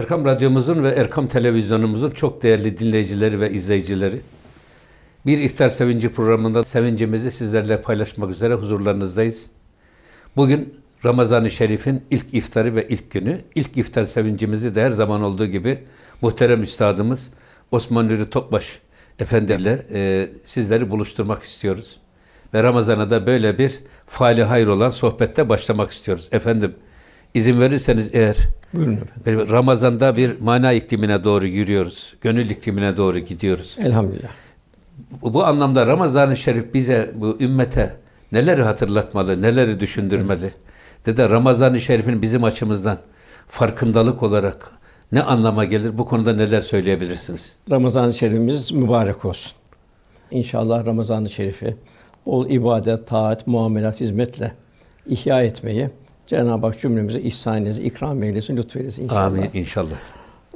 Erkam Radyomuzun ve Erkam Televizyonumuzun çok değerli dinleyicileri ve izleyicileri, bir iftar sevinci programında sevincimizi sizlerle paylaşmak üzere huzurlarınızdayız. Bugün Ramazan-ı Şerif'in ilk iftarı ve ilk günü. İlk iftar sevincimizi de her zaman olduğu gibi muhterem üstadımız Osman Nuri Topbaş Efendi ile e, sizleri buluşturmak istiyoruz. Ve Ramazan'a da böyle bir faali hayır olan sohbette başlamak istiyoruz. Efendim izin verirseniz eğer Buyurun efendim. Ramazan'da bir mana iklimine doğru yürüyoruz. Gönül iklimine doğru gidiyoruz. Elhamdülillah. Bu, bu anlamda Ramazan-ı Şerif bize, bu ümmete neleri hatırlatmalı, neleri düşündürmeli? Evet. Dede Ramazan-ı Şerif'in bizim açımızdan farkındalık olarak ne anlama gelir? Bu konuda neler söyleyebilirsiniz? Ramazan-ı Şerifimiz mübarek olsun. İnşallah Ramazan-ı Şerif'i bol ibadet, taat, muamelat, hizmetle ihya etmeyi Cenab-ı Hak cümlemize ihsan eylesin, ikram eylesin, lütfeylesin inşallah. Amin inşallah.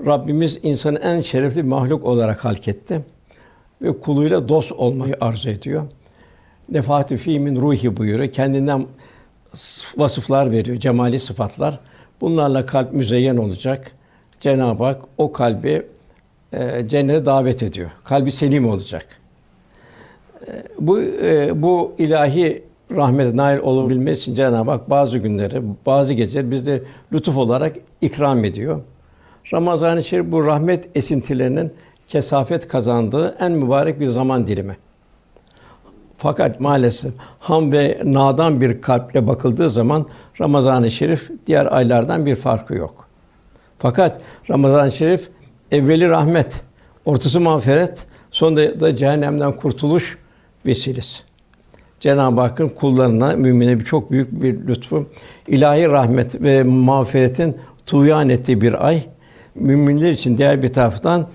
Rabbimiz insanı en şerefli mahluk olarak halketti ve kuluyla dost olmayı arzu ediyor. Nefati fi min ruhi buyuruyor. Kendinden vasıflar veriyor, cemali sıfatlar. Bunlarla kalp müzeyyen olacak. Cenab-ı Hak o kalbi e, cennete davet ediyor. Kalbi selim olacak. E, bu e, bu ilahi rahmete nail olabilmesi için Cenab-ı Hak bazı günleri, bazı geceleri bize lütuf olarak ikram ediyor. Ramazan-ı Şerif bu rahmet esintilerinin kesafet kazandığı en mübarek bir zaman dilimi. Fakat maalesef ham ve nadan bir kalple bakıldığı zaman Ramazan-ı Şerif diğer aylardan bir farkı yok. Fakat Ramazan-ı Şerif evveli rahmet, ortası mağfiret, sonunda da cehennemden kurtuluş vesilesi. Cenab-ı Hakk'ın kullarına, mümine bir çok büyük bir lütfu. ilahi rahmet ve mağfiretin tuyan ettiği bir ay. Müminler için diğer bir taraftan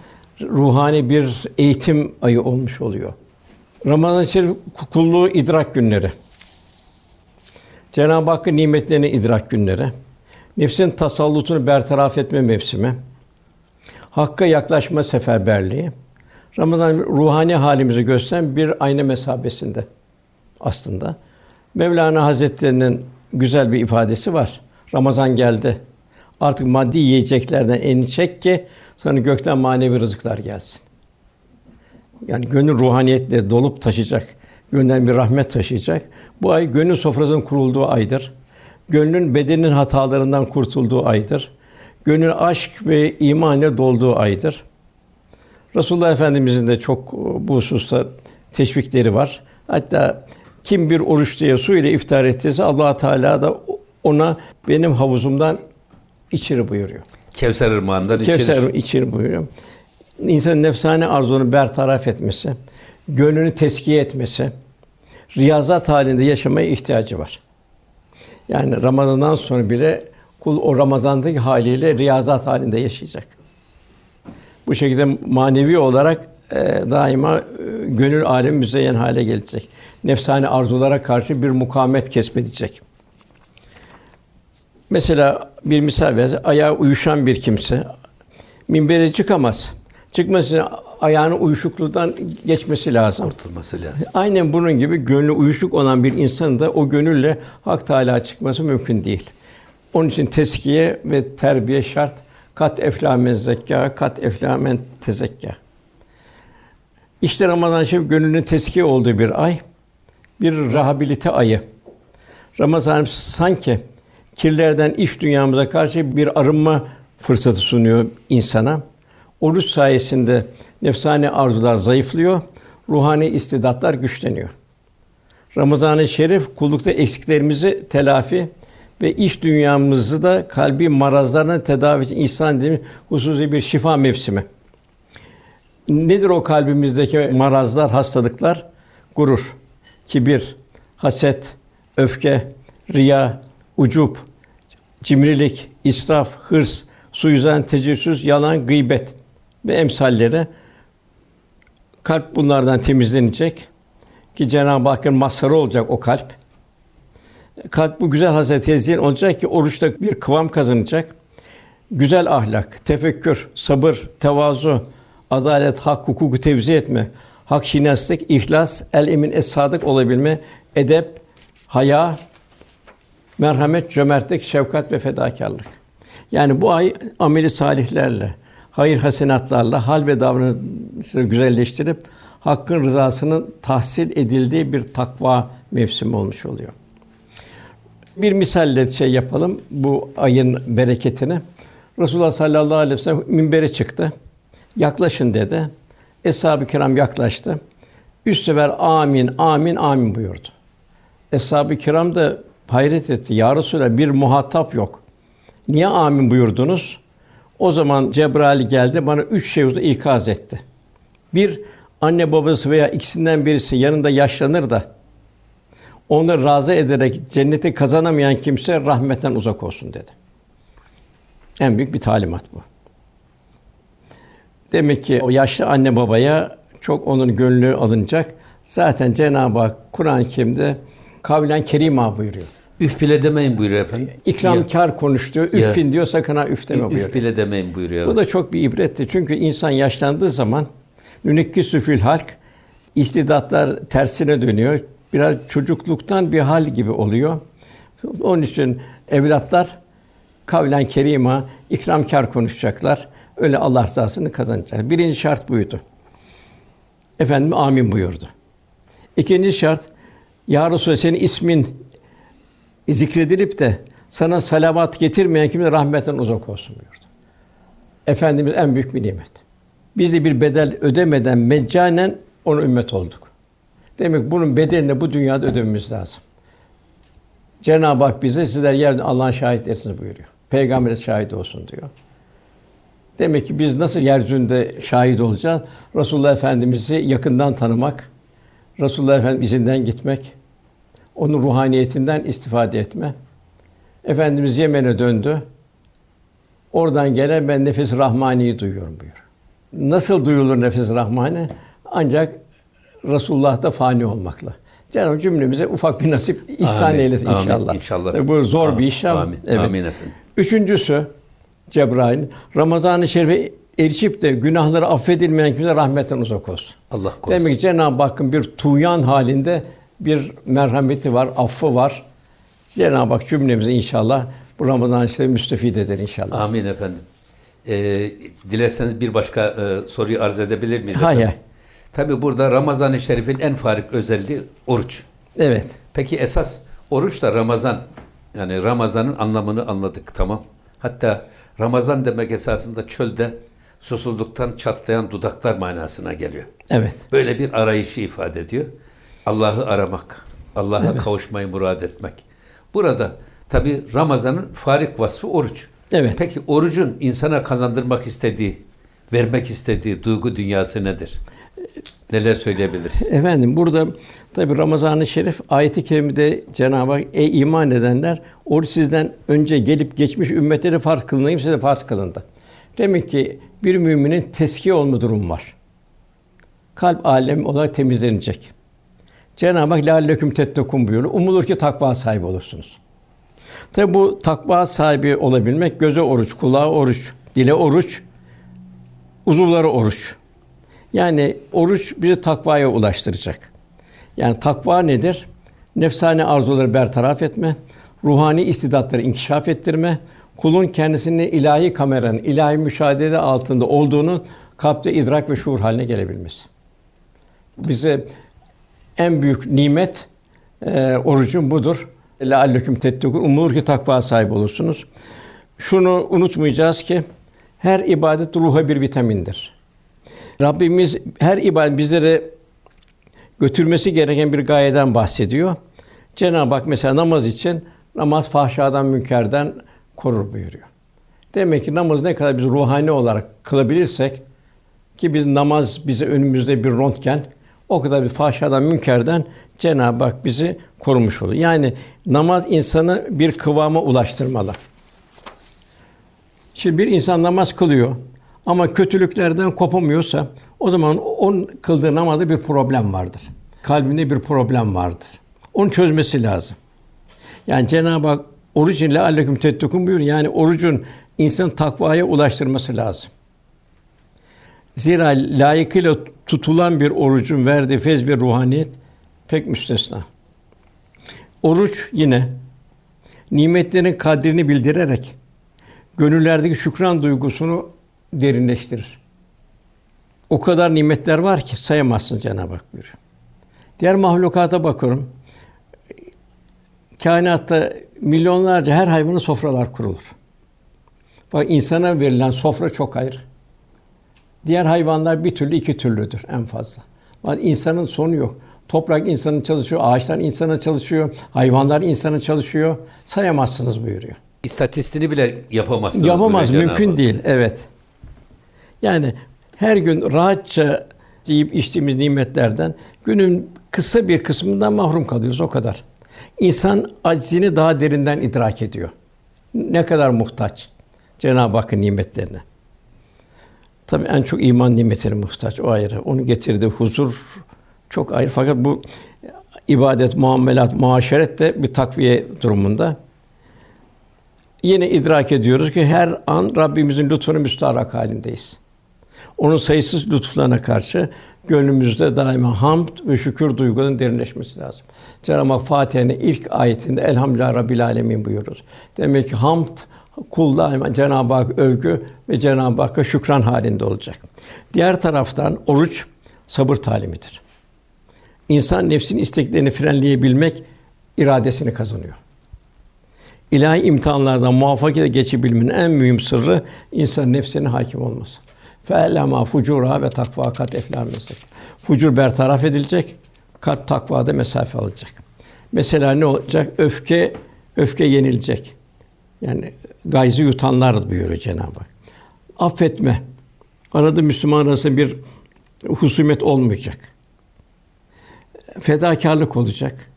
ruhani bir eğitim ayı olmuş oluyor. Ramazan-ı Şerif kulluğu idrak günleri. Cenab-ı Hakk'ın nimetlerini idrak günleri. Nefsin tasallutunu bertaraf etme mevsimi. Hakka yaklaşma seferberliği. Ramazan ruhani halimizi gösteren bir ayna mesabesinde aslında. Mevlana Hazretlerinin güzel bir ifadesi var. Ramazan geldi. Artık maddi yiyeceklerden elini çek ki sana gökten manevi rızıklar gelsin. Yani gönül ruhaniyetle dolup taşıyacak. Gönülden bir rahmet taşıyacak. Bu ay gönül sofrasının kurulduğu aydır. Gönlün bedenin hatalarından kurtulduğu aydır. Gönül aşk ve iman ile dolduğu aydır. Resulullah Efendimizin de çok bu hususta teşvikleri var. Hatta kim bir oruç diye su ile iftar ettiyse Allah Teala da ona benim havuzumdan içiri buyuruyor. Kevser ırmağından içirir. Kevser içir buyuruyor. İnsanın nefsane arzunu bertaraf etmesi, gönlünü teskiye etmesi, riyazat halinde yaşamaya ihtiyacı var. Yani Ramazan'dan sonra bile kul o Ramazan'daki haliyle riyazat halinde yaşayacak. Bu şekilde manevi olarak daima e, gönül alemi müzeyyen hale gelecek. Nefsani arzulara karşı bir mukamet kesbedecek. Mesela bir misal ver, ayağı uyuşan bir kimse minbere çıkamaz. Çıkması için ayağının uyuşukluktan geçmesi lazım. Kurtulması lazım. Aynen bunun gibi gönlü uyuşuk olan bir insanın da o gönülle Hak Teâlâ çıkması mümkün değil. Onun için teskiye ve terbiye şart. Kat eflamen zekâ, kat eflamen tezekkâ. İşte Ramazan Şerif gönlünün teskiye olduğu bir ay, bir rehabilite ayı. Ramazan sanki kirlerden iş dünyamıza karşı bir arınma fırsatı sunuyor insana. Oruç sayesinde nefsani arzular zayıflıyor, ruhani istidatlar güçleniyor. Ramazan-ı Şerif kullukta eksiklerimizi telafi ve iş dünyamızı da kalbi marazlarına tedavi için ihsan edilmiş hususi bir şifa mevsimi. Nedir o kalbimizdeki marazlar, hastalıklar? Gurur, kibir, haset, öfke, riya, ucup, cimrilik, israf, hırs, suizan, tecessüs, yalan, gıybet ve emsalleri. Kalp bunlardan temizlenecek ki Cenab-ı Hakk'ın mazharı olacak o kalp. Kalp bu güzel hazret tezyin olacak ki oruçta bir kıvam kazanacak. Güzel ahlak, tefekkür, sabır, tevazu, adalet, hak, hukuku tevzi etme, hak şinaslık, ihlas, el emin es sadık olabilme, edep, haya, merhamet, cömertlik, şefkat ve fedakarlık. Yani bu ay ameli salihlerle, hayır hasenatlarla hal ve davranışı güzelleştirip Hakk'ın rızasının tahsil edildiği bir takva mevsimi olmuş oluyor. Bir misalle şey yapalım bu ayın bereketini. Resulullah sallallahu aleyhi ve sellem minbere çıktı. Yaklaşın dedi. Eshab-ı kiram yaklaştı. Üç sefer amin, amin, amin buyurdu. Eshab-ı kiram da hayret etti. Ya Resulallah bir muhatap yok. Niye amin buyurdunuz? O zaman Cebrail geldi bana üç şey ikaz etti. Bir, anne babası veya ikisinden birisi yanında yaşlanır da onu razı ederek cenneti kazanamayan kimse rahmetten uzak olsun dedi. En büyük bir talimat bu. Demek ki o yaşlı anne babaya çok onun gönlü alınacak. Zaten Cenab-ı Hak Kur'an-ı Kerim'de kavlen kerima buyuruyor. Üf bile demeyin buyuruyor efendim. İkramkar konuştu. Üffin diyor sakın ha üf deme buyuruyor. Üf bile demeyin buyuruyor. Bu da çok bir ibretti. Çünkü insan yaşlandığı zaman nünekkisü fil halk istidatlar tersine dönüyor. Biraz çocukluktan bir hal gibi oluyor. Onun için evlatlar kavlen kerima, ikramkar konuşacaklar. Öyle Allah rızasını kazanacak. Birinci şart buydu. Efendim amin buyurdu. İkinci şart ya Resulallah senin ismin zikredilip de sana salavat getirmeyen kimse rahmetten uzak olsun buyurdu. Efendimiz en büyük bir nimet. Biz de bir bedel ödemeden meccanen onun ümmet olduk. Demek bunun bedelini bu dünyada ödememiz lazım. Cenab-ı Hak bize sizler yerden Allah'ın şahit etsiniz buyuruyor. Peygamber şahit olsun diyor. Demek ki biz nasıl yeryüzünde şahit olacağız? Resulullah Efendimizi yakından tanımak, Resulullah Efendimiz izinden gitmek, onun ruhaniyetinden istifade etme. Efendimiz Yemen'e döndü. Oradan gelen ben nefes rahmaniyi duyuyorum buyuruyor. Nasıl duyulur nefes rahmani? Ancak Resulullah'ta fani olmakla. Cenab-ı cümlemize ufak bir nasip ihsan Amin, eylesin amin, inşallah. inşallah. Tabii Bu zor bir iş ama. Amin, Evet. amin efendim. Üçüncüsü Cebrail Ramazan-ı Şerif'e erişip de günahları affedilmeyen kimse rahmetten uzak olsun. Allah korusun. Demek ki Cenab-ı Hakk'ın bir tuğyan halinde bir merhameti var, affı var. Cenab-ı Hak cümlemizi inşallah bu Ramazan-ı Şerif'e müstefid eder inşallah. Amin efendim. Ee, dilerseniz bir başka e, soruyu arz edebilir miyiz? Hayır. Tabi burada Ramazan-ı Şerif'in en farik özelliği oruç. Evet. Peki esas oruç da Ramazan. Yani Ramazan'ın anlamını anladık tamam. Hatta Ramazan demek esasında çölde susuzluktan çatlayan dudaklar manasına geliyor. Evet. Böyle bir arayışı ifade ediyor. Allah'ı aramak, Allah'a kavuşmayı murad etmek. Burada tabi Ramazan'ın farik vasfı oruç. Evet. Peki orucun insana kazandırmak istediği, vermek istediği duygu dünyası nedir? Neler söyleyebiliriz? Efendim burada tabi Ramazan-ı Şerif ayeti kerimede Cenab-ı Hak ey iman edenler oruç sizden önce gelip geçmiş ümmetlere farz kılınayım size farz kılındı. Demek ki bir müminin teskiye olma durumu var. Kalp alem olarak temizlenecek. Cenab-ı Hak lâlleküm tettekûn buyuruyor. Umulur ki takva sahibi olursunuz. Tabi bu takva sahibi olabilmek göze oruç, kulağa oruç, dile oruç, uzuvlara oruç. Yani oruç bizi takvaya ulaştıracak. Yani takva nedir? Nefsani arzuları bertaraf etme, ruhani istidatları inkişaf ettirme, kulun kendisini ilahi kameranın, ilahi müşahede altında olduğunu kalpte idrak ve şuur haline gelebilmesi. Bize en büyük nimet e, orucun budur. Lealleküm tettekûn. Umulur ki takva sahibi olursunuz. Şunu unutmayacağız ki her ibadet ruha bir vitamindir. Rabbimiz her ibadet bizlere götürmesi gereken bir gayeden bahsediyor. Cenab-ı Hak mesela namaz için namaz fahşadan münkerden korur buyuruyor. Demek ki namaz ne kadar biz ruhani olarak kılabilirsek ki biz namaz bize önümüzde bir röntgen o kadar bir fahşadan münkerden Cenab-ı Hak bizi korumuş olur. Yani namaz insanı bir kıvama ulaştırmalı. Şimdi bir insan namaz kılıyor ama kötülüklerden kopamıyorsa o zaman onun kıldığı namazda bir problem vardır. Kalbinde bir problem vardır. Onu çözmesi lazım. Yani Cenab-ı Hak oruç ile aleyküm tettekûn buyuruyor. Yani orucun insanı takvaya ulaştırması lazım. Zira layıkıyla tutulan bir orucun verdiği fez ve ruhaniyet pek müstesna. Oruç yine nimetlerin kadrini bildirerek gönüllerdeki şükran duygusunu derinleştirir. O kadar nimetler var ki sayamazsınız Cenab-ı Hak buyuruyor. Diğer mahlukata bakıyorum. Kainatta milyonlarca her hayvanın sofralar kurulur. Bak insana verilen sofra çok ayrı. Diğer hayvanlar bir türlü iki türlüdür en fazla. Bak insanın sonu yok. Toprak insanın çalışıyor, ağaçlar insana çalışıyor, hayvanlar insana çalışıyor. Sayamazsınız buyuruyor. İstatistiğini bile yapamazsınız. Yapamaz, mümkün değil. Evet. Yani her gün rahatça yiyip içtiğimiz nimetlerden günün kısa bir kısmından mahrum kalıyoruz o kadar. İnsan aczini daha derinden idrak ediyor. Ne kadar muhtaç Cenab-ı Hakk'ın nimetlerine. Tabii en çok iman nimetine muhtaç o ayrı. Onu getirdiği huzur çok ayrı. Fakat bu ibadet, muamelat, muaşeret de bir takviye durumunda. Yine idrak ediyoruz ki her an Rabbimizin lütfuna müstarak halindeyiz. Onun sayısız lütuflarına karşı gönlümüzde daima hamd ve şükür duygularının derinleşmesi lazım. Cenab-ı Hak Fatiha'nın ilk ayetinde Elhamdülillah Rabbil Alemin buyuruyoruz. Demek ki hamd kul daima Cenab-ı Hak övgü ve Cenab-ı Hakk'a şükran halinde olacak. Diğer taraftan oruç sabır talimidir. İnsan nefsin isteklerini frenleyebilmek iradesini kazanıyor. İlahi imtihanlardan muvaffakiyete geçebilmenin en mühim sırrı insan nefsine hakim olması. Fe'lema fucura ve takva kat eflâ meslek. Fucur bertaraf edilecek, kalp takvada mesafe alacak. Mesela ne olacak? Öfke öfke yenilecek. Yani gayzı yutanlar buyuruyor Cenab-ı Hak. Affetme. Arada Müslüman arasında bir husumet olmayacak. Fedakarlık olacak.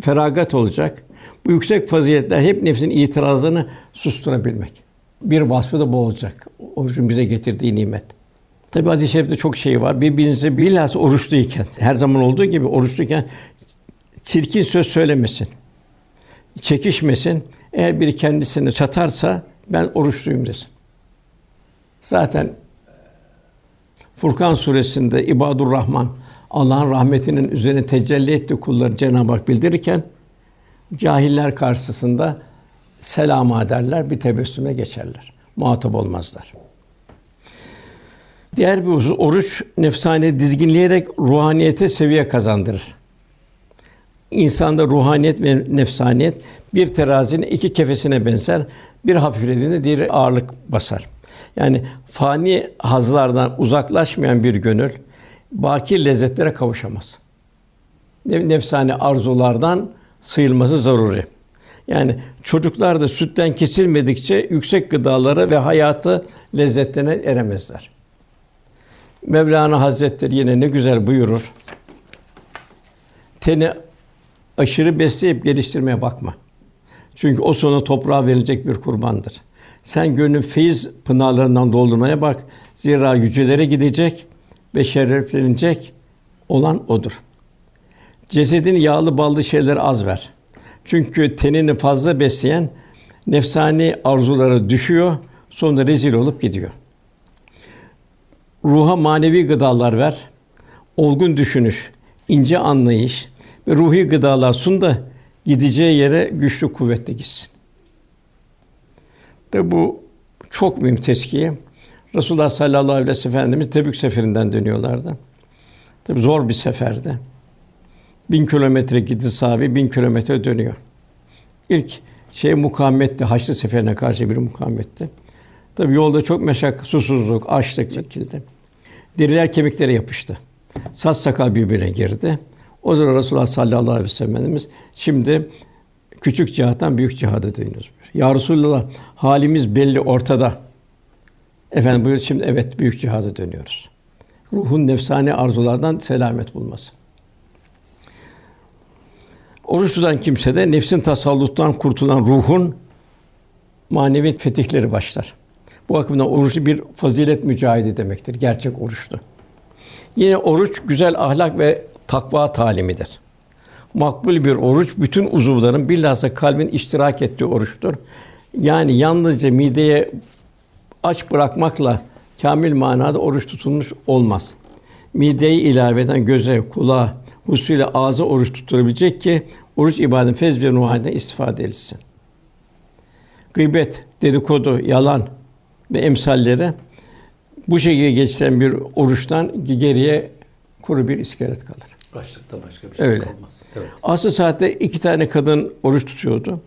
Feragat olacak. Bu yüksek faziletler hep nefsin itirazlarını susturabilmek. Bir vasfı da bu olacak. Orucun bize getirdiği nimet. Tabi hadis-i şerifte çok şey var. Birbirinize bilhassa oruçluyken, her zaman olduğu gibi oruçluyken çirkin söz söylemesin. Çekişmesin. Eğer biri kendisini çatarsa ben oruçluyum desin. Zaten Furkan suresinde İbadur Rahman Allah'ın rahmetinin üzerine tecelli etti kulları Cenab-ı Hak bildirirken cahiller karşısında selam ederler, bir tebessüme geçerler. Muhatap olmazlar. Diğer bir husus, oruç nefsane dizginleyerek ruhaniyete seviye kazandırır. İnsanda ruhaniyet ve nefsaniyet bir terazinin iki kefesine benzer. Bir hafiflediğinde diğeri ağırlık basar. Yani fani hazlardan uzaklaşmayan bir gönül baki lezzetlere kavuşamaz. Nefsani arzulardan sıyrılması zaruri. Yani çocuklar da sütten kesilmedikçe yüksek gıdalara ve hayatı lezzetlerine eremezler. Mevlana Hazretleri yine ne güzel buyurur. Teni aşırı besleyip geliştirmeye bakma. Çünkü o sonra toprağa verilecek bir kurbandır. Sen gönlün feyiz pınarlarından doldurmaya bak. Zira yücelere gidecek ve şereflenecek olan odur. Cesedini yağlı ballı şeyler az ver. Çünkü tenini fazla besleyen nefsani arzulara düşüyor, sonra rezil olup gidiyor. Ruha manevi gıdalar ver. Olgun düşünüş, ince anlayış ve ruhi gıdalar sun da gideceği yere güçlü kuvvetli gitsin. De bu çok mühim teskiye. Resulullah sallallahu aleyhi ve sellem Tebük seferinden dönüyorlardı. Tabi zor bir seferdi. Bin kilometre gitti sahabe, bin kilometre dönüyor. İlk şey mukavemetti, Haçlı seferine karşı bir mukavemetti. Tabi yolda çok meşak, susuzluk, açlık çekildi. Deriler kemiklere yapıştı. Saç sakal birbirine girdi. O zaman Resulullah sallallahu aleyhi ve sellem Efendimiz şimdi küçük cihattan büyük cihada dönüyoruz. Ya Resulullah halimiz belli ortada. Efendim buyur şimdi evet büyük cihada dönüyoruz. Ruhun nefsani arzulardan selamet bulması. Oruç tutan kimse de nefsin tasalluttan kurtulan ruhun manevi fetihleri başlar. Bu bakımdan oruçlu bir fazilet mücahidi demektir. Gerçek oruçlu. Yine oruç güzel ahlak ve takva talimidir. Makbul bir oruç bütün uzuvların bilhassa kalbin iştirak ettiği oruçtur. Yani yalnızca mideye aç bırakmakla kamil manada oruç tutulmuş olmaz. Mideyi ilave eden göze, kulağa, hususuyla ağza oruç tutturabilecek ki oruç ibadetin fez ve ruhaniyetinden istifade edilsin. gıybet, dedikodu, yalan ve emsalleri bu şekilde geçen bir oruçtan geriye kuru bir iskelet kalır. Açlıkta başka bir şey Öyle. kalmaz. Evet. Asıl saatte iki tane kadın oruç tutuyordu.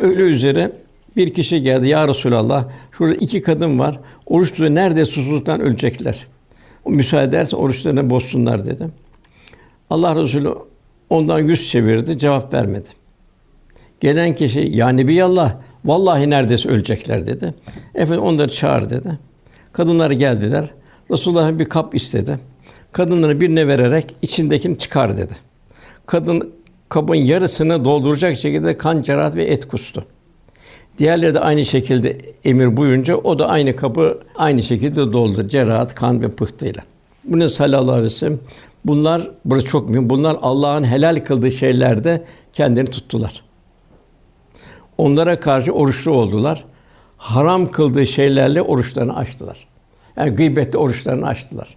Öyle üzere bir kişi geldi. Ya Resulallah, şurada iki kadın var. Oruç tutuyor. Nerede susuzluktan ölecekler. O müsaade ederse oruçlarını bozsunlar dedi. Allah Resulü ondan yüz çevirdi, cevap vermedi. Gelen kişi, ya Nebiyallah, vallahi neredeyse ölecekler dedi. Efendim onları çağır dedi. Kadınlar geldiler. Resulullah bir kap istedi. Kadınları birine vererek içindekini çıkar dedi. Kadın kabın yarısını dolduracak şekilde kan, cerahat ve et kustu. Diğerleri de aynı şekilde emir buyurunca o da aynı kabı aynı şekilde doldu. Cerahat, kan ve pıhtıyla. Bunu sallallahu aleyhi ve sellem bunlar burası çok mühim. Bunlar Allah'ın helal kıldığı şeylerde kendilerini tuttular. Onlara karşı oruçlu oldular. Haram kıldığı şeylerle oruçlarını açtılar. Yani gıybette oruçlarını açtılar.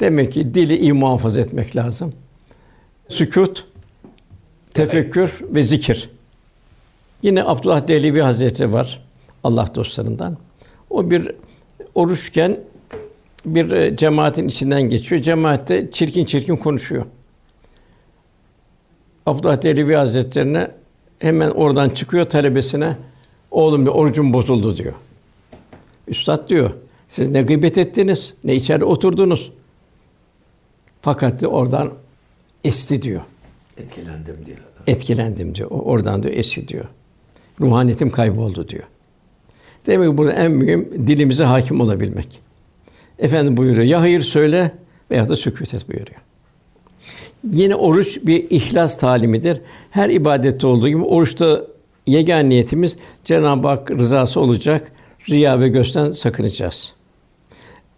Demek ki dili iyi muhafaza etmek lazım. Sükût, tefekkür ve zikir. Yine Abdullah Dehlevi Hazretleri var Allah dostlarından. O bir oruçken bir e, cemaatin içinden geçiyor. Cemaatte çirkin çirkin konuşuyor. Abdullah Dehlevi Hazretlerine hemen oradan çıkıyor talebesine oğlum bir orucum bozuldu diyor. Üstad diyor siz ne gıybet ettiniz ne içeride oturdunuz. Fakat diyor, oradan esti diyor. Etkilendim diyor. Etkilendim diyor. Oradan diyor esti diyor. Ruhaniyetim kayboldu diyor. Demek ki burada en mühim dilimize hakim olabilmek. Efendim buyuruyor. Ya hayır söyle veya da sükût et buyuruyor. Yine oruç bir ihlas talimidir. Her ibadette olduğu gibi oruçta yegâne niyetimiz Cenab-ı Hak rızası olacak. Riya ve gösten sakınacağız.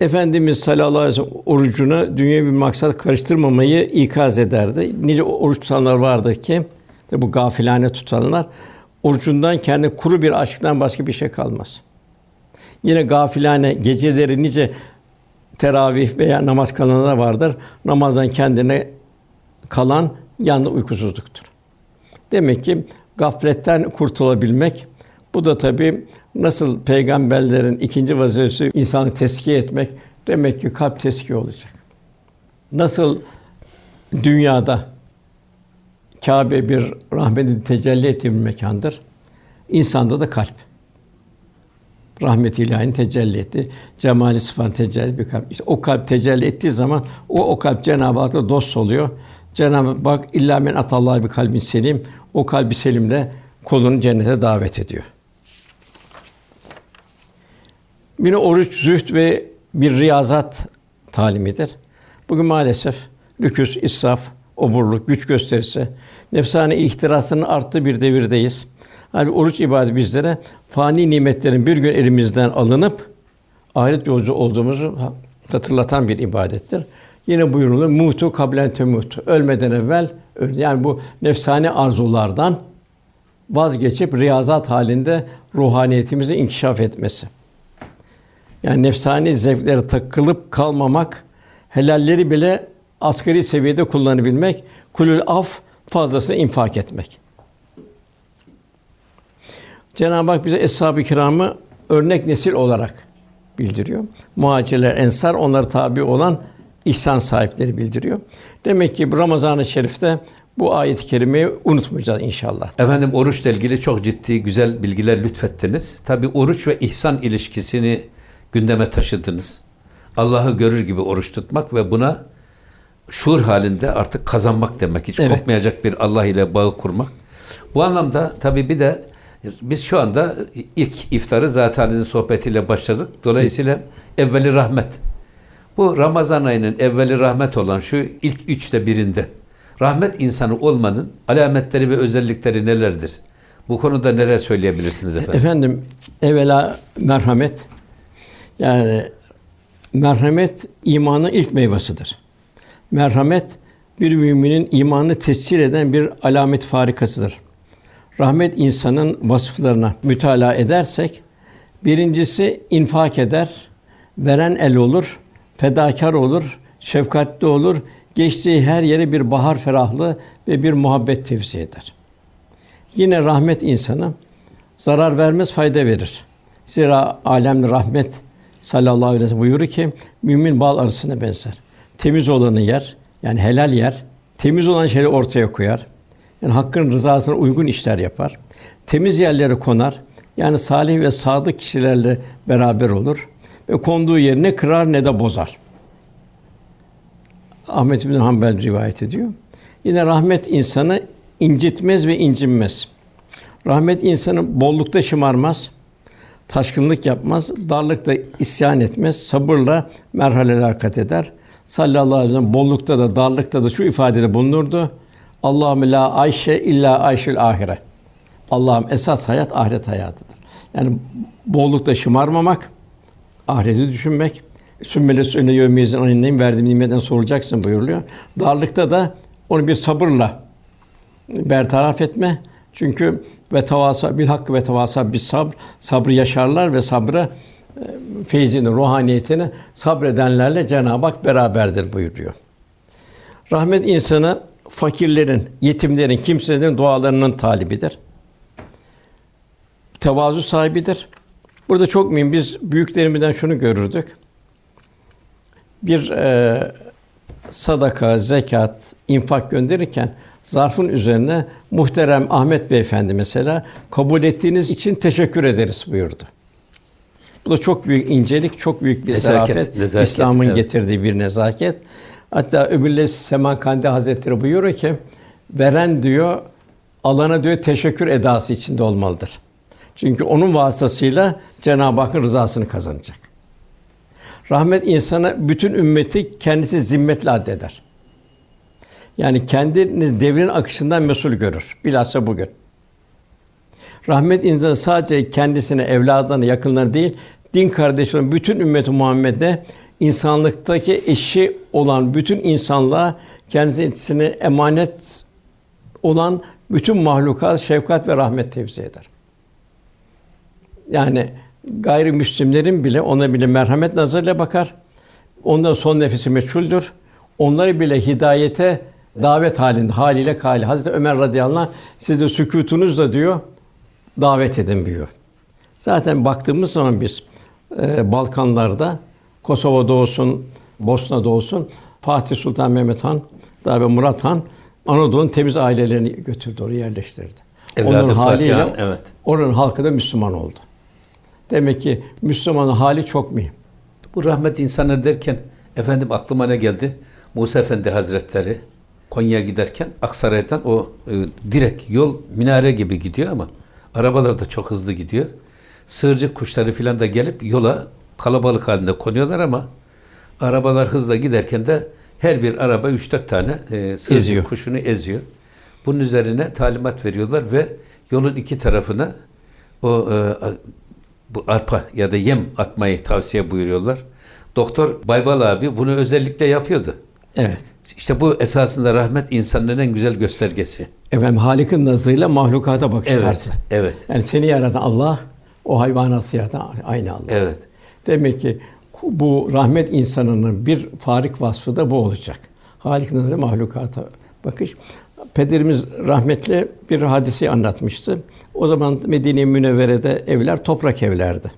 Efendimiz sallallahu aleyhi ve sellem orucuna dünya bir maksat karıştırmamayı ikaz ederdi. Nice oruç tutanlar vardı ki bu gafilane tutanlar orucundan kendi kuru bir aşktan başka bir şey kalmaz. Yine gafilane geceleri nice teravih veya namaz kılanlar vardır. Namazdan kendine kalan yalnız uykusuzluktur. Demek ki gafletten kurtulabilmek bu da tabii nasıl peygamberlerin ikinci vazifesi insanı teskiye etmek demek ki kalp teskiye olacak. Nasıl dünyada Kâbe bir rahmetin tecelli ettiği bir mekandır. İnsanda da kalp. Rahmet ilahinin tecelli etti. Cemali sıfat tecelli bir kalp. İşte o kalp tecelli ettiği zaman o o kalp Cenab-ı Hak'la dost oluyor. Cenab-ı Hak illa men atallah bir kalbin selim. O kalbi selimle kulunu cennete davet ediyor. Yine oruç zühd ve bir riyazat talimidir. Bugün maalesef lüküs, israf, oburluk, güç gösterisi, nefsane ihtirasının arttığı bir devirdeyiz. Hani oruç ibadeti bizlere fani nimetlerin bir gün elimizden alınıp ahiret yolcu olduğumuzu hatırlatan bir ibadettir. Yine buyurulur mutu kablen temut. Ölmeden evvel öl. Yani bu nefsane arzulardan vazgeçip riyazat halinde ruhaniyetimizi inkişaf etmesi. Yani nefsani zevklere takılıp kalmamak, helalleri bile asgari seviyede kullanabilmek, kulül af fazlasını infak etmek. Cenab-ı Hak bize eshab-ı kiramı örnek nesil olarak bildiriyor. Muhacirler, ensar onlara tabi olan ihsan sahipleri bildiriyor. Demek ki bu Ramazan-ı Şerif'te bu ayet-i kerimeyi unutmayacağız inşallah. Efendim oruçla ilgili çok ciddi güzel bilgiler lütfettiniz. Tabi oruç ve ihsan ilişkisini gündeme taşıdınız. Allah'ı görür gibi oruç tutmak ve buna şuur halinde artık kazanmak demek. Hiç Evet. kopmayacak bir Allah ile bağı kurmak. Bu anlamda tabii bir de biz şu anda ilk iftarı zatenizin sohbetiyle başladık. Dolayısıyla evveli rahmet. Bu Ramazan ayının evveli rahmet olan şu ilk üçte birinde rahmet insanı olmanın alametleri ve özellikleri nelerdir? Bu konuda neler söyleyebilirsiniz efendim? Efendim evvela merhamet. Yani merhamet imanın ilk meyvasıdır. Merhamet bir müminin imanını tescil eden bir alamet farikasıdır. Rahmet insanın vasıflarına mütalaa edersek birincisi infak eder, veren el olur, fedakar olur, şefkatli olur, geçtiği her yere bir bahar ferahlığı ve bir muhabbet tevzi eder. Yine rahmet insanı zarar vermez, fayda verir. Zira alemli rahmet sallallahu aleyhi ve sellem buyurur ki mümin bal arısına benzer. Temiz olanı yer, yani helal yer. Temiz olan şeyleri ortaya koyar. Yani hakkın rızasına uygun işler yapar. Temiz yerlere konar. Yani salih ve sadık kişilerle beraber olur ve konduğu yeri ne kırar ne de bozar. Ahmet bin Hanbel rivayet ediyor. Yine rahmet insanı incitmez ve incinmez. Rahmet insanı bollukta şımarmaz, taşkınlık yapmaz, darlıkta isyan etmez, sabırla merhaleler kat eder. Sallallahu aleyhi ve sellem bollukta da darlıkta da şu ifadede bulunurdu. Allahümme la ayşe illa ayşül ahire. Allah'ım esas hayat ahiret hayatıdır. Yani bollukta şımarmamak, ahireti düşünmek. Sümmele sünne yevmiyezin annenin verdiğim nimetten sorulacaksın buyuruluyor. Darlıkta da onu bir sabırla bertaraf etme. Çünkü ve tavasa bil hakkı ve tavasa bir sabr sabrı yaşarlar ve sabrı e, feyzini, ruhaniyetini sabredenlerle Cenab-ı Hak beraberdir buyuruyor. Rahmet insanı fakirlerin, yetimlerin, kimselerin dualarının talibidir. Tevazu sahibidir. Burada çok mühim biz büyüklerimizden şunu görürdük. Bir e, sadaka, zekat, infak gönderirken zarfın üzerine muhterem Ahmet Beyefendi mesela kabul ettiğiniz için teşekkür ederiz buyurdu. Bu da çok büyük incelik, çok büyük bir Nezaket, zarafet. nezaket, İslam'ın evet. getirdiği bir nezaket. Hatta Öbürles Semankandi Hazretleri buyuruyor ki veren diyor alana diyor teşekkür edası içinde olmalıdır. Çünkü onun vasıtasıyla Cenab-ı Hakk'ın rızasını kazanacak. Rahmet insana bütün ümmeti kendisi zimmetle addeder. Yani kendi devrin akışından mesul görür. Bilhassa bugün. Rahmet insanı sadece kendisine, evladlarına, yakınlarına değil, din kardeşlerine, bütün ümmeti Muhammed'e insanlıktaki eşi olan bütün insanlığa kendisine emanet olan bütün mahlukat şefkat ve rahmet tevzi eder. Yani gayrimüslimlerin bile ona bile merhamet nazarıyla bakar. Onların son nefesi meçhuldür. Onları bile hidayete davet halinde haliyle kali. Hazreti Ömer radıyallahu anh siz de sükutunuzla diyor davet edin diyor. Zaten baktığımız zaman biz e, Balkanlarda Kosova'da olsun, Bosna'da olsun Fatih Sultan Mehmet Han, daha ve Murat Han Anadolu'nun temiz ailelerini götürdü, oraya yerleştirdi. Evladı Onların Fatih haliyle Han, evet. oranın halkı da Müslüman oldu. Demek ki Müslümanın hali çok mühim. Bu rahmet insanları derken efendim aklıma ne geldi? Musa Efendi Hazretleri Konya'ya giderken Aksaray'dan o e, direkt yol minare gibi gidiyor ama arabalar da çok hızlı gidiyor. Sığırcık kuşları filan da gelip yola kalabalık halinde konuyorlar ama arabalar hızla giderken de her bir araba 3-4 tane e, sığırcık kuşunu eziyor. Bunun üzerine talimat veriyorlar ve yolun iki tarafına o e, bu arpa ya da yem atmayı tavsiye buyuruyorlar. Doktor Baybal abi bunu özellikle yapıyordu. Evet. İşte bu esasında rahmet insanların en güzel göstergesi. Efendim Halik'in nazıyla mahlukata bakış Evet. tarzı. Evet. Yani seni yaratan Allah, o hayvanatı yaratan aynı Allah. Evet. Demek ki bu rahmet insanının bir farik vasfı da bu olacak. Halik nazarı mahlukata bakış. Pederimiz rahmetli bir hadiseyi anlatmıştı. O zaman Medine-i Münevvere'de evler toprak evlerdi.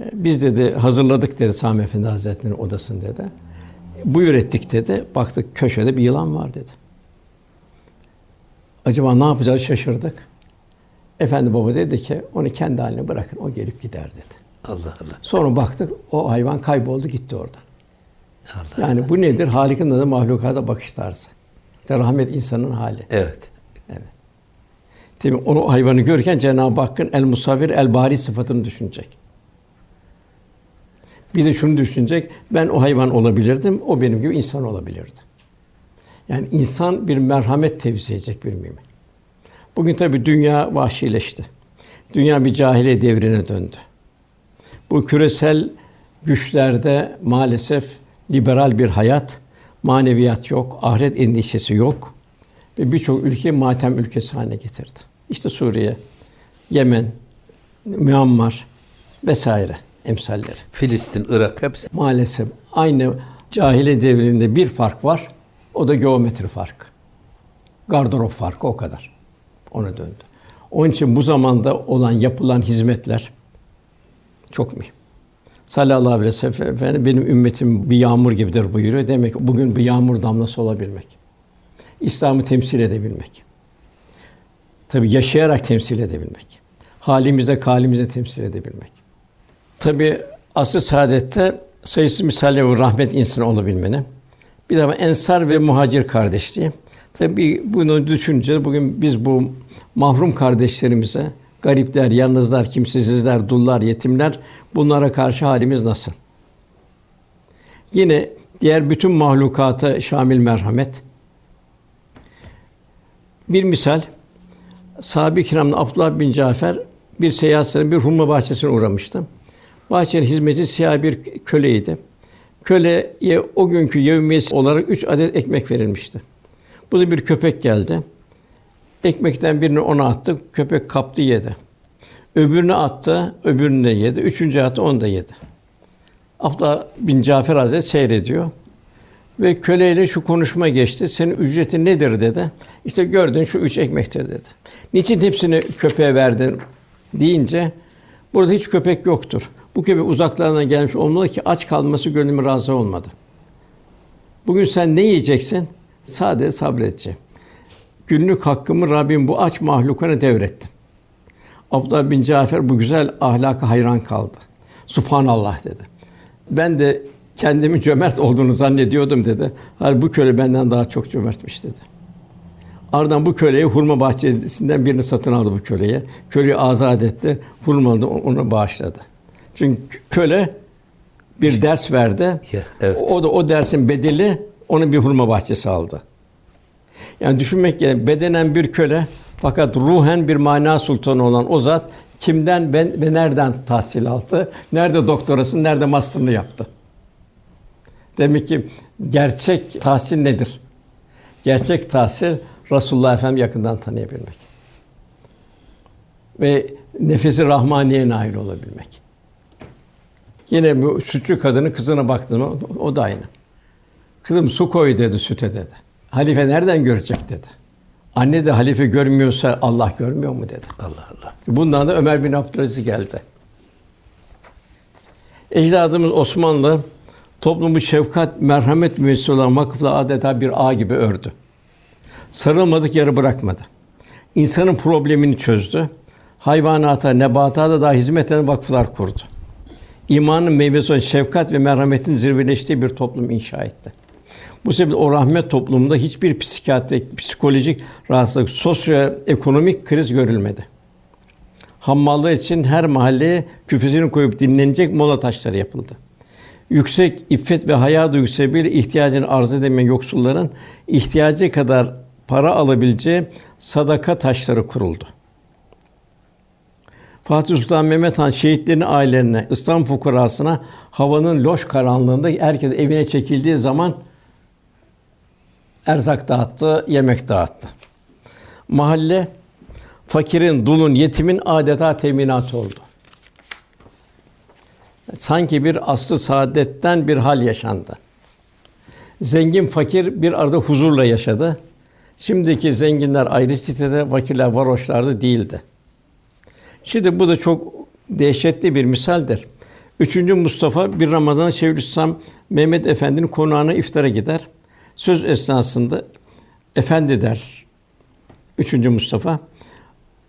Ee, Biz dedi hazırladık dedi Sami Efendi Hazretleri'nin odasını dedi. Buyur ettik dedi. Baktık köşede bir yılan var dedi. Acaba ne yapacağız şaşırdık. Efendi baba dedi ki onu kendi haline bırakın o gelip gider dedi. Allah Allah. Sonra baktık o hayvan kayboldu gitti oradan. Allah. Yani bu nedir? Halik'in adı mahlukata bakış tarzı. İşte rahmet insanın hali. Evet. Değil mi? Onu hayvanı görürken Cenab-ı Hakk'ın el musavvir el bari sıfatını düşünecek. Bir de şunu düşünecek. Ben o hayvan olabilirdim. O benim gibi insan olabilirdi. Yani insan bir merhamet tevzi edecek bir mümin. Bugün tabii dünya vahşileşti. Dünya bir cahiliye devrine döndü. Bu küresel güçlerde maalesef liberal bir hayat, maneviyat yok, ahiret endişesi yok ve birçok ülke matem ülkesi haline getirdi. İşte Suriye, Yemen, Myanmar vesaire emsalleri. Filistin, Irak hepsi. Maalesef aynı cahiliye devrinde bir fark var. O da geometri farkı. Gardırop farkı o kadar. Ona döndü. Onun için bu zamanda olan yapılan hizmetler çok mühim. Sallallahu aleyhi ve sellem Efendim, benim ümmetim bir yağmur gibidir buyuruyor. Demek ki bugün bir yağmur damlası olabilmek. İslam'ı temsil edebilmek. Tabi yaşayarak temsil edebilmek. Halimizde, kalimize temsil edebilmek. Tabi asıl saadette sayısız misalle ve rahmet insanı olabilmenin. Bir de ensar ve muhacir kardeşliği. Tabi bunu düşününce bugün biz bu mahrum kardeşlerimize garipler, yalnızlar, kimsesizler, dullar, yetimler bunlara karşı halimiz nasıl? Yine diğer bütün mahlukata şamil merhamet. Bir misal Sahabe-i Abdullah bin Cafer bir seyahat bir hurma bahçesine uğramıştı. Bahçenin hizmeti siyah bir köleydi. Köleye o günkü yevmiyesi olarak üç adet ekmek verilmişti. Bu da bir köpek geldi. Ekmekten birini ona attı, köpek kaptı yedi. Öbürünü attı, öbürünü de yedi. Üçüncü attı, onu da yedi. Abdullah bin Cafer Hazretleri seyrediyor. Ve köleyle şu konuşma geçti. Senin ücretin nedir dedi. İşte gördün şu üç ekmektir dedi. Niçin hepsini köpeğe verdin deyince burada hiç köpek yoktur. Bu köpek uzaklardan gelmiş olmalı ki aç kalması gönlümü razı olmadı. Bugün sen ne yiyeceksin? Sadece sabredeceğim. Günlük hakkımı Rabbim bu aç mahlukana devrettim. Abdullah bin Cafer bu güzel ahlaka hayran kaldı. Subhanallah dedi. Ben de kendimin cömert olduğunu zannediyordum dedi. Hayır bu köle benden daha çok cömertmiş dedi. Ardından bu köleye hurma bahçesinden birini satın aldı bu köleye. Köleyi azat etti. Hurmalı onu bağışladı. Çünkü köle bir ders verdi. Evet. O da o dersin bedeli onun bir hurma bahçesi aldı. Yani düşünmek gerekiyor. Bedenen bir köle fakat ruhen bir mana sultanı olan o zat kimden ben ve nereden tahsil aldı? Nerede doktorasını, nerede master'ını yaptı? Demek ki gerçek tahsil nedir? Gerçek tahsil Resulullah Efendimiz yakından tanıyabilmek. Ve nefesi rahmaniye nail olabilmek. Yine bu sütçü kadının kızına baktım o, o da aynı. Kızım su koy dedi süte dedi. Halife nereden görecek dedi. Anne de halife görmüyorsa Allah görmüyor mu dedi. Allah Allah. Bundan da Ömer bin Abdülaziz geldi. Ecdadımız Osmanlı toplumu şefkat, merhamet müessesi olan vakıfla adeta bir ağ gibi ördü. Sarılmadık yarı bırakmadı. İnsanın problemini çözdü. Hayvanata, nebatata da hizmet eden vakıflar kurdu. İmanın meyvesi olan şefkat ve merhametin zirveleştiği bir toplum inşa etti. Bu sebeple o rahmet toplumunda hiçbir psikiyatrik, psikolojik rahatsızlık, sosyoekonomik kriz görülmedi. Hammallığı için her mahalleye küfesini koyup dinlenecek mola taşları yapıldı. Yüksek iffet ve haya duygusu bir ihtiyacını arz edemeyen yoksulların ihtiyacı kadar para alabileceği sadaka taşları kuruldu. Fatih Sultan Mehmet Han şehitlerin ailelerine, İslam fukarasına havanın loş karanlığında herkes evine çekildiği zaman erzak dağıttı, yemek dağıttı. Mahalle fakirin, dulun, yetimin adeta teminatı oldu. Sanki bir aslı saadetten bir hal yaşandı. Zengin fakir bir arada huzurla yaşadı. Şimdiki zenginler ayrı sitede, fakirler varoşlarda değildi. Şimdi bu da çok dehşetli bir misaldir. Üçüncü Mustafa bir Ramazan Şeyhülislam Mehmet Efendi'nin konağına iftara gider. Söz esnasında efendi der. Üçüncü Mustafa.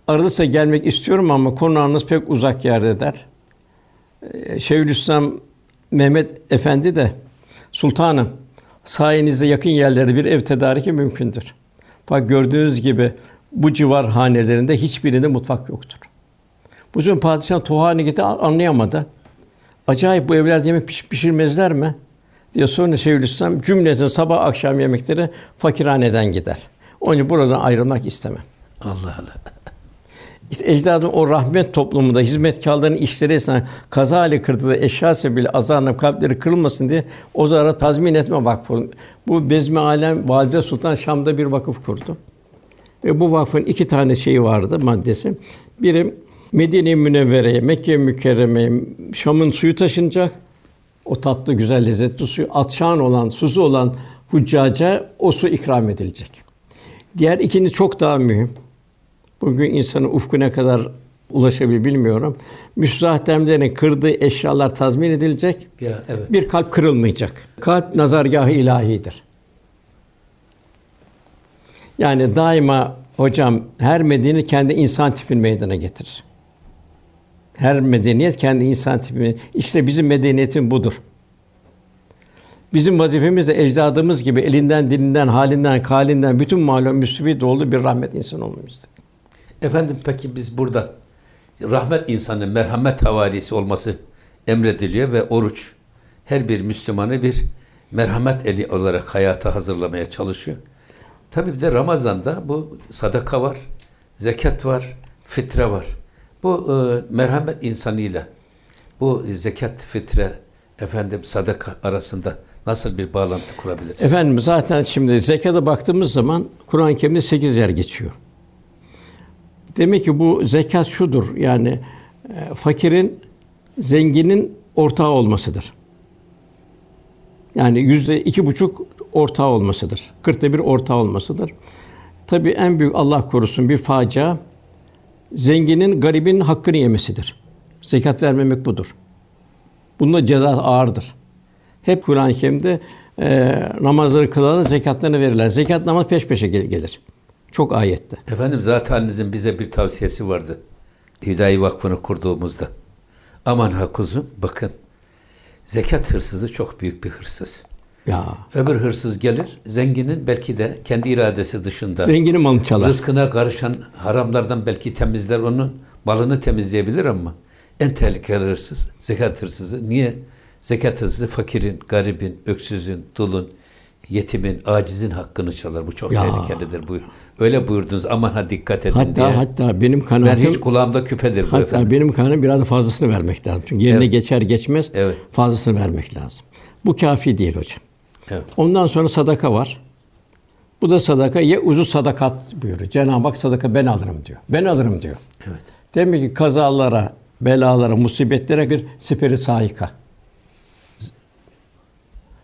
Arada gelmek istiyorum ama konağınız pek uzak yerde der. Ee, Şeyhülislam Mehmet Efendi de sultanım sayenizde yakın yerlerde bir ev tedariki mümkündür. Bak gördüğünüz gibi bu civar hanelerinde hiçbirinde mutfak yoktur. Bu yüzden padişah Tuhan'ı gitti anlayamadı. Acayip bu evlerde yemek piş, pişirmezler mi? Diye sonra Şeyhülislam cümleten sabah akşam yemekleri fakirhaneden gider. Onun için buradan ayrılmak istemem. Allah Allah. İşte ecdadım o rahmet toplumunda hizmetkarların işleri esnasında kaza ile kırdığı eşya sebebiyle azarlanıp kalpleri kırılmasın diye o zara tazmin etme vakfı. Bu Bezmi Alem Valide Sultan Şam'da bir vakıf kurdu. Ve bu vakfın iki tane şeyi vardı maddesi. Biri Medine-i Münevvere'ye, Mekke Mükerreme'ye Şam'ın suyu taşınacak. O tatlı, güzel, lezzetli suyu atşan olan, suzu olan huccaca o su ikram edilecek. Diğer ikinci çok daha mühim. Bugün insanın ufku ne kadar ulaşabilir bilmiyorum. Müstahtemlerin kırdığı eşyalar tazmin edilecek. Ya evet. Bir kalp kırılmayacak. Kalp nazargahı ilahidir. Yani daima hocam her medeniyet kendi insan tipini meydana getirir. Her medeniyet kendi insan tipini. İşte bizim medeniyetin budur. Bizim vazifemiz de ecdadımız gibi elinden, dilinden, halinden, kalinden bütün malum müsvit olduğu bir rahmet insan olmamızdır. Efendim peki biz burada rahmet insanı, merhamet havarisi olması emrediliyor ve oruç her bir Müslümanı bir merhamet eli olarak hayata hazırlamaya çalışıyor. Tabii bir de Ramazan'da bu sadaka var, zekat var, fitre var. Bu e, merhamet insanıyla bu zekat, fitre, efendim sadaka arasında nasıl bir bağlantı kurabiliriz? Efendim zaten şimdi zekata baktığımız zaman Kur'an-ı Kerim'de sekiz yer geçiyor. Demek ki bu zekat şudur yani e, fakirin zenginin ortağı olmasıdır. Yani yüzde iki buçuk ortağı olmasıdır. Kırkta bir ortağı olmasıdır. Tabii en büyük Allah korusun bir facia zenginin garibin hakkını yemesidir. Zekat vermemek budur. Bunda ceza ağırdır. Hep Kur'an-ı Kerim'de e, namazları kılarlar, zekatlarını verirler. Zekat namaz peş peşe gel- gelir. Çok ayette. Efendim zatenizin bize bir tavsiyesi vardı. Hüdayi Vakfı'nı kurduğumuzda. Aman ha kuzum bakın. Zekat hırsızı çok büyük bir hırsız. Ya Öbür hırsız gelir, zenginin belki de kendi iradesi dışında zenginin malını çalar. rızkına karışan haramlardan belki temizler onun malını temizleyebilir ama en tehlikeli hırsız zekat hırsızı. Niye? Zekat hırsızı fakirin, garibin, öksüzün, dulun, yetimin, acizin hakkını çalar. Bu çok Ya. tehlikelidir. Buyur. Öyle buyurdunuz. Aman ha dikkat edin Hatta diye. hatta benim ben kanaatim hiç kulağımda küpedir bu hatta efendim. benim kanaatim biraz da fazlasını vermek lazım. Çünkü yerine Evet. geçer geçmez Evet. fazlasını vermek lazım. Bu kafi değil hocam. Evet. Ondan sonra sadaka var. Bu da sadaka ye uzu sadakat buyuruyor. Cenab-ı Hak sadaka ben alırım diyor. Ben alırım diyor. Evet. Demek ki kazalara, belalara, musibetlere bir siperi sahika.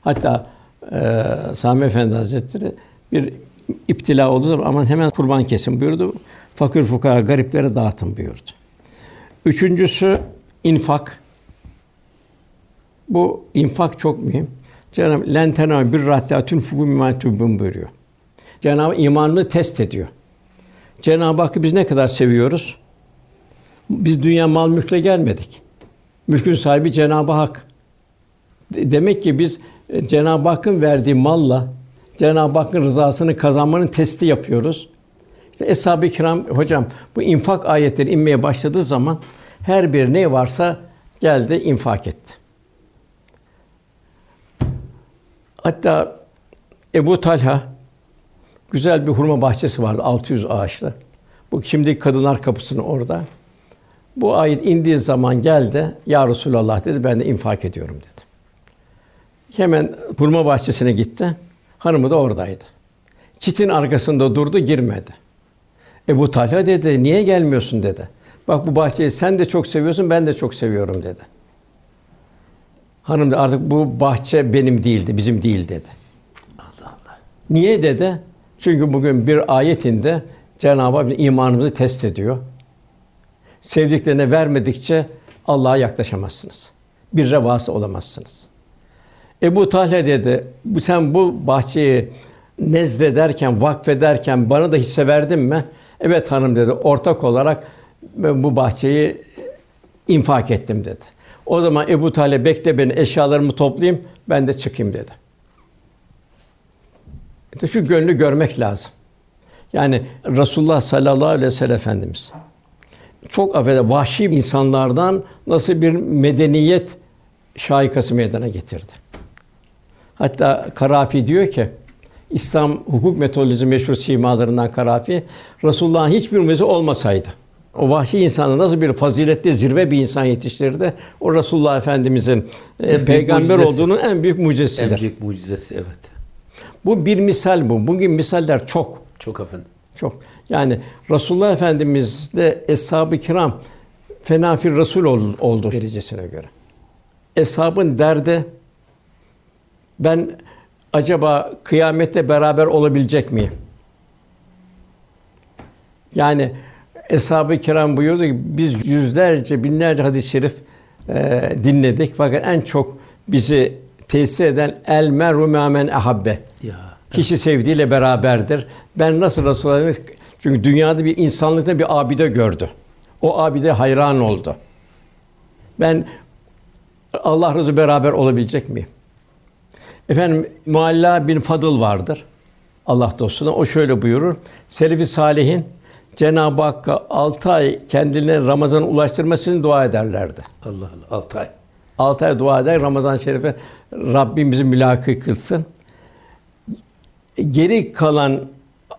Hatta e, Sami Efendi Hazretleri bir iptila olduğu zaman aman hemen kurban kesin buyurdu. Fakir fukara, gariplere dağıtın buyurdu. Üçüncüsü infak. Bu infak çok mühim. Cenab-ı Len tenâ bir rahatâtün fûgû mimâ tübbün buyuruyor. Cenab-ı imanını test ediyor. Cenab-ı Hakk'ı biz ne kadar seviyoruz? Biz dünya mal mülkle gelmedik. Mülkün sahibi Cenab-ı Hak. De- Demek ki biz e, Cenab-ı Hakk'ın verdiği malla Cenab-ı Hakk'ın rızasını kazanmanın testi yapıyoruz. İşte Eshab-ı Kiram hocam bu infak ayetleri inmeye başladığı zaman her bir ne varsa geldi infak etti. Hatta Ebu Talha güzel bir hurma bahçesi vardı 600 ağaçlı. Bu şimdi kadınlar kapısının orada. Bu ayet indiği zaman geldi. Ya Resulallah dedi ben de infak ediyorum dedi. Hemen hurma bahçesine gitti. Hanımı da oradaydı. Çitin arkasında durdu, girmedi. Ebu Talha dedi, niye gelmiyorsun dedi. Bak bu bahçeyi sen de çok seviyorsun, ben de çok seviyorum dedi. Hanım da artık bu bahçe benim değildi, bizim değil dedi. Allah Allah. Niye dedi? Çünkü bugün bir ayetinde Cenab-ı Hak imanımızı test ediyor. Sevdiklerine vermedikçe Allah'a yaklaşamazsınız. Bir revası olamazsınız. Ebu Talha dedi, bu sen bu bahçeyi nezlederken, vakfederken bana da hisse verdin mi? Evet hanım dedi, ortak olarak ben bu bahçeyi infak ettim dedi. O zaman Ebu Talha bekle beni, eşyalarımı toplayayım, ben de çıkayım dedi. İşte şu gönlü görmek lazım. Yani Resulullah sallallahu aleyhi ve sellem Efendimiz çok affeder vahşi insanlardan nasıl bir medeniyet şaikası meydana getirdi. Hatta Karafi diyor ki İslam hukuk metodolojisi meşhur simalarından Karafi Resulullah'ın hiçbir mucize olmasaydı o vahşi insanı nasıl bir faziletli zirve bir insan yetiştirdi? O Resulullah Efendimizin e, büyük peygamber mucizesi. olduğunun en büyük En mucizesidir. büyük mucizesi evet. Bu bir misal bu. Bugün misaller çok. Çok efendim. Çok. Yani Resulullah Efendimiz de eshab-ı kiram fenafir Resul ol- oldu derecesine göre. Eshabın derdi ben acaba kıyamette beraber olabilecek miyim? Yani Eshab-ı Kiram buyurdu ki biz yüzlerce, binlerce hadis-i şerif e, dinledik fakat en çok bizi tesir eden el meru men ahabbe. Ya. Kişi sevdiğiyle beraberdir. Ben nasıl Resulullah'ın çünkü dünyada bir insanlıkta bir abide gördü. O abide hayran oldu. Ben Allah razı beraber olabilecek miyim? Efendim Mualla bin Fadıl vardır. Allah dostuna. O şöyle buyurur. Selefi Salihin Cenab-ı Hakk'a altı ay kendilerine Ramazan'a ulaştırmasını dua ederlerdi. Allah Allah. Altı ay. Altı ay dua eder Ramazan-ı Şerif'e Rabbim bizi mülaki kılsın. Geri kalan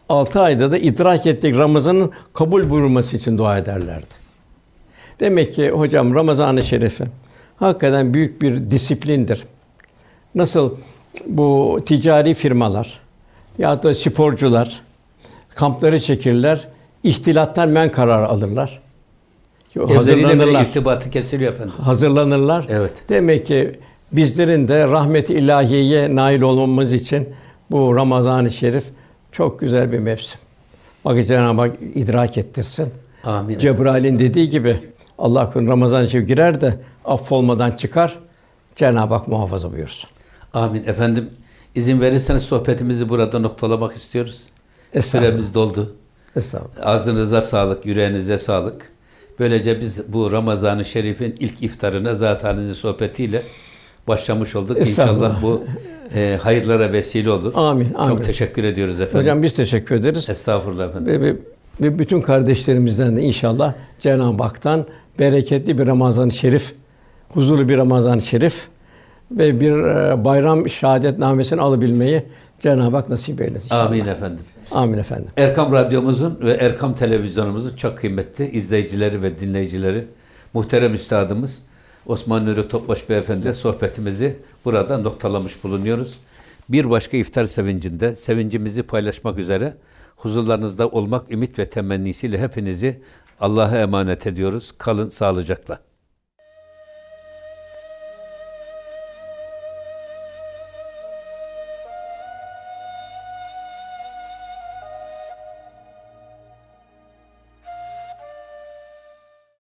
altı ayda da idrak ettik Ramazan'ın kabul buyurulması için dua ederlerdi. Demek ki hocam Ramazan-ı Şerif'i hakikaten büyük bir disiplindir. Nasıl bu ticari firmalar ya da sporcular kampları çekirler, ihtilattan men kararı alırlar. Evleriyle bile irtibatı kesiliyor efendim. hazırlanırlar. Evet. Demek ki bizlerin de rahmet-i ilahiyeye nail olmamız için bu Ramazan-ı Şerif çok güzel bir mevsim. Bak Cenab-ı Hak idrak ettirsin. Amin. Cebrail'in dediği gibi Allah korusun Ramazan-ı Şerif girer de affolmadan çıkar. Cenab-ı Hak muhafaza buyursun. Amin. Efendim izin verirseniz sohbetimizi burada noktalamak istiyoruz. Süremiz doldu. Estağfurullah. Ağzınıza sağlık, yüreğinize sağlık. Böylece biz bu Ramazan-ı Şerif'in ilk iftarına zatenizin sohbetiyle başlamış olduk. İnşallah bu e, hayırlara vesile olur. Amin, amin. Çok teşekkür ediyoruz efendim. Hocam biz teşekkür ederiz. Estağfurullah efendim. Ve, ve, bütün kardeşlerimizden de inşallah Cenab-ı Hak'tan bereketli bir Ramazan-ı Şerif, huzurlu bir Ramazan-ı Şerif ve bir e, bayram şehadetnamesini alabilmeyi Cenab-ı Hak nasip eylesin. inşallah. Amin efendim. Amin efendim. Erkam Radyomuzun ve Erkam Televizyonumuzun çok kıymetli izleyicileri ve dinleyicileri, muhterem üstadımız Osman Nuri Topbaş Beyefendi sohbetimizi burada noktalamış bulunuyoruz. Bir başka iftar sevincinde sevincimizi paylaşmak üzere huzurlarınızda olmak ümit ve temennisiyle hepinizi Allah'a emanet ediyoruz. Kalın sağlıcakla.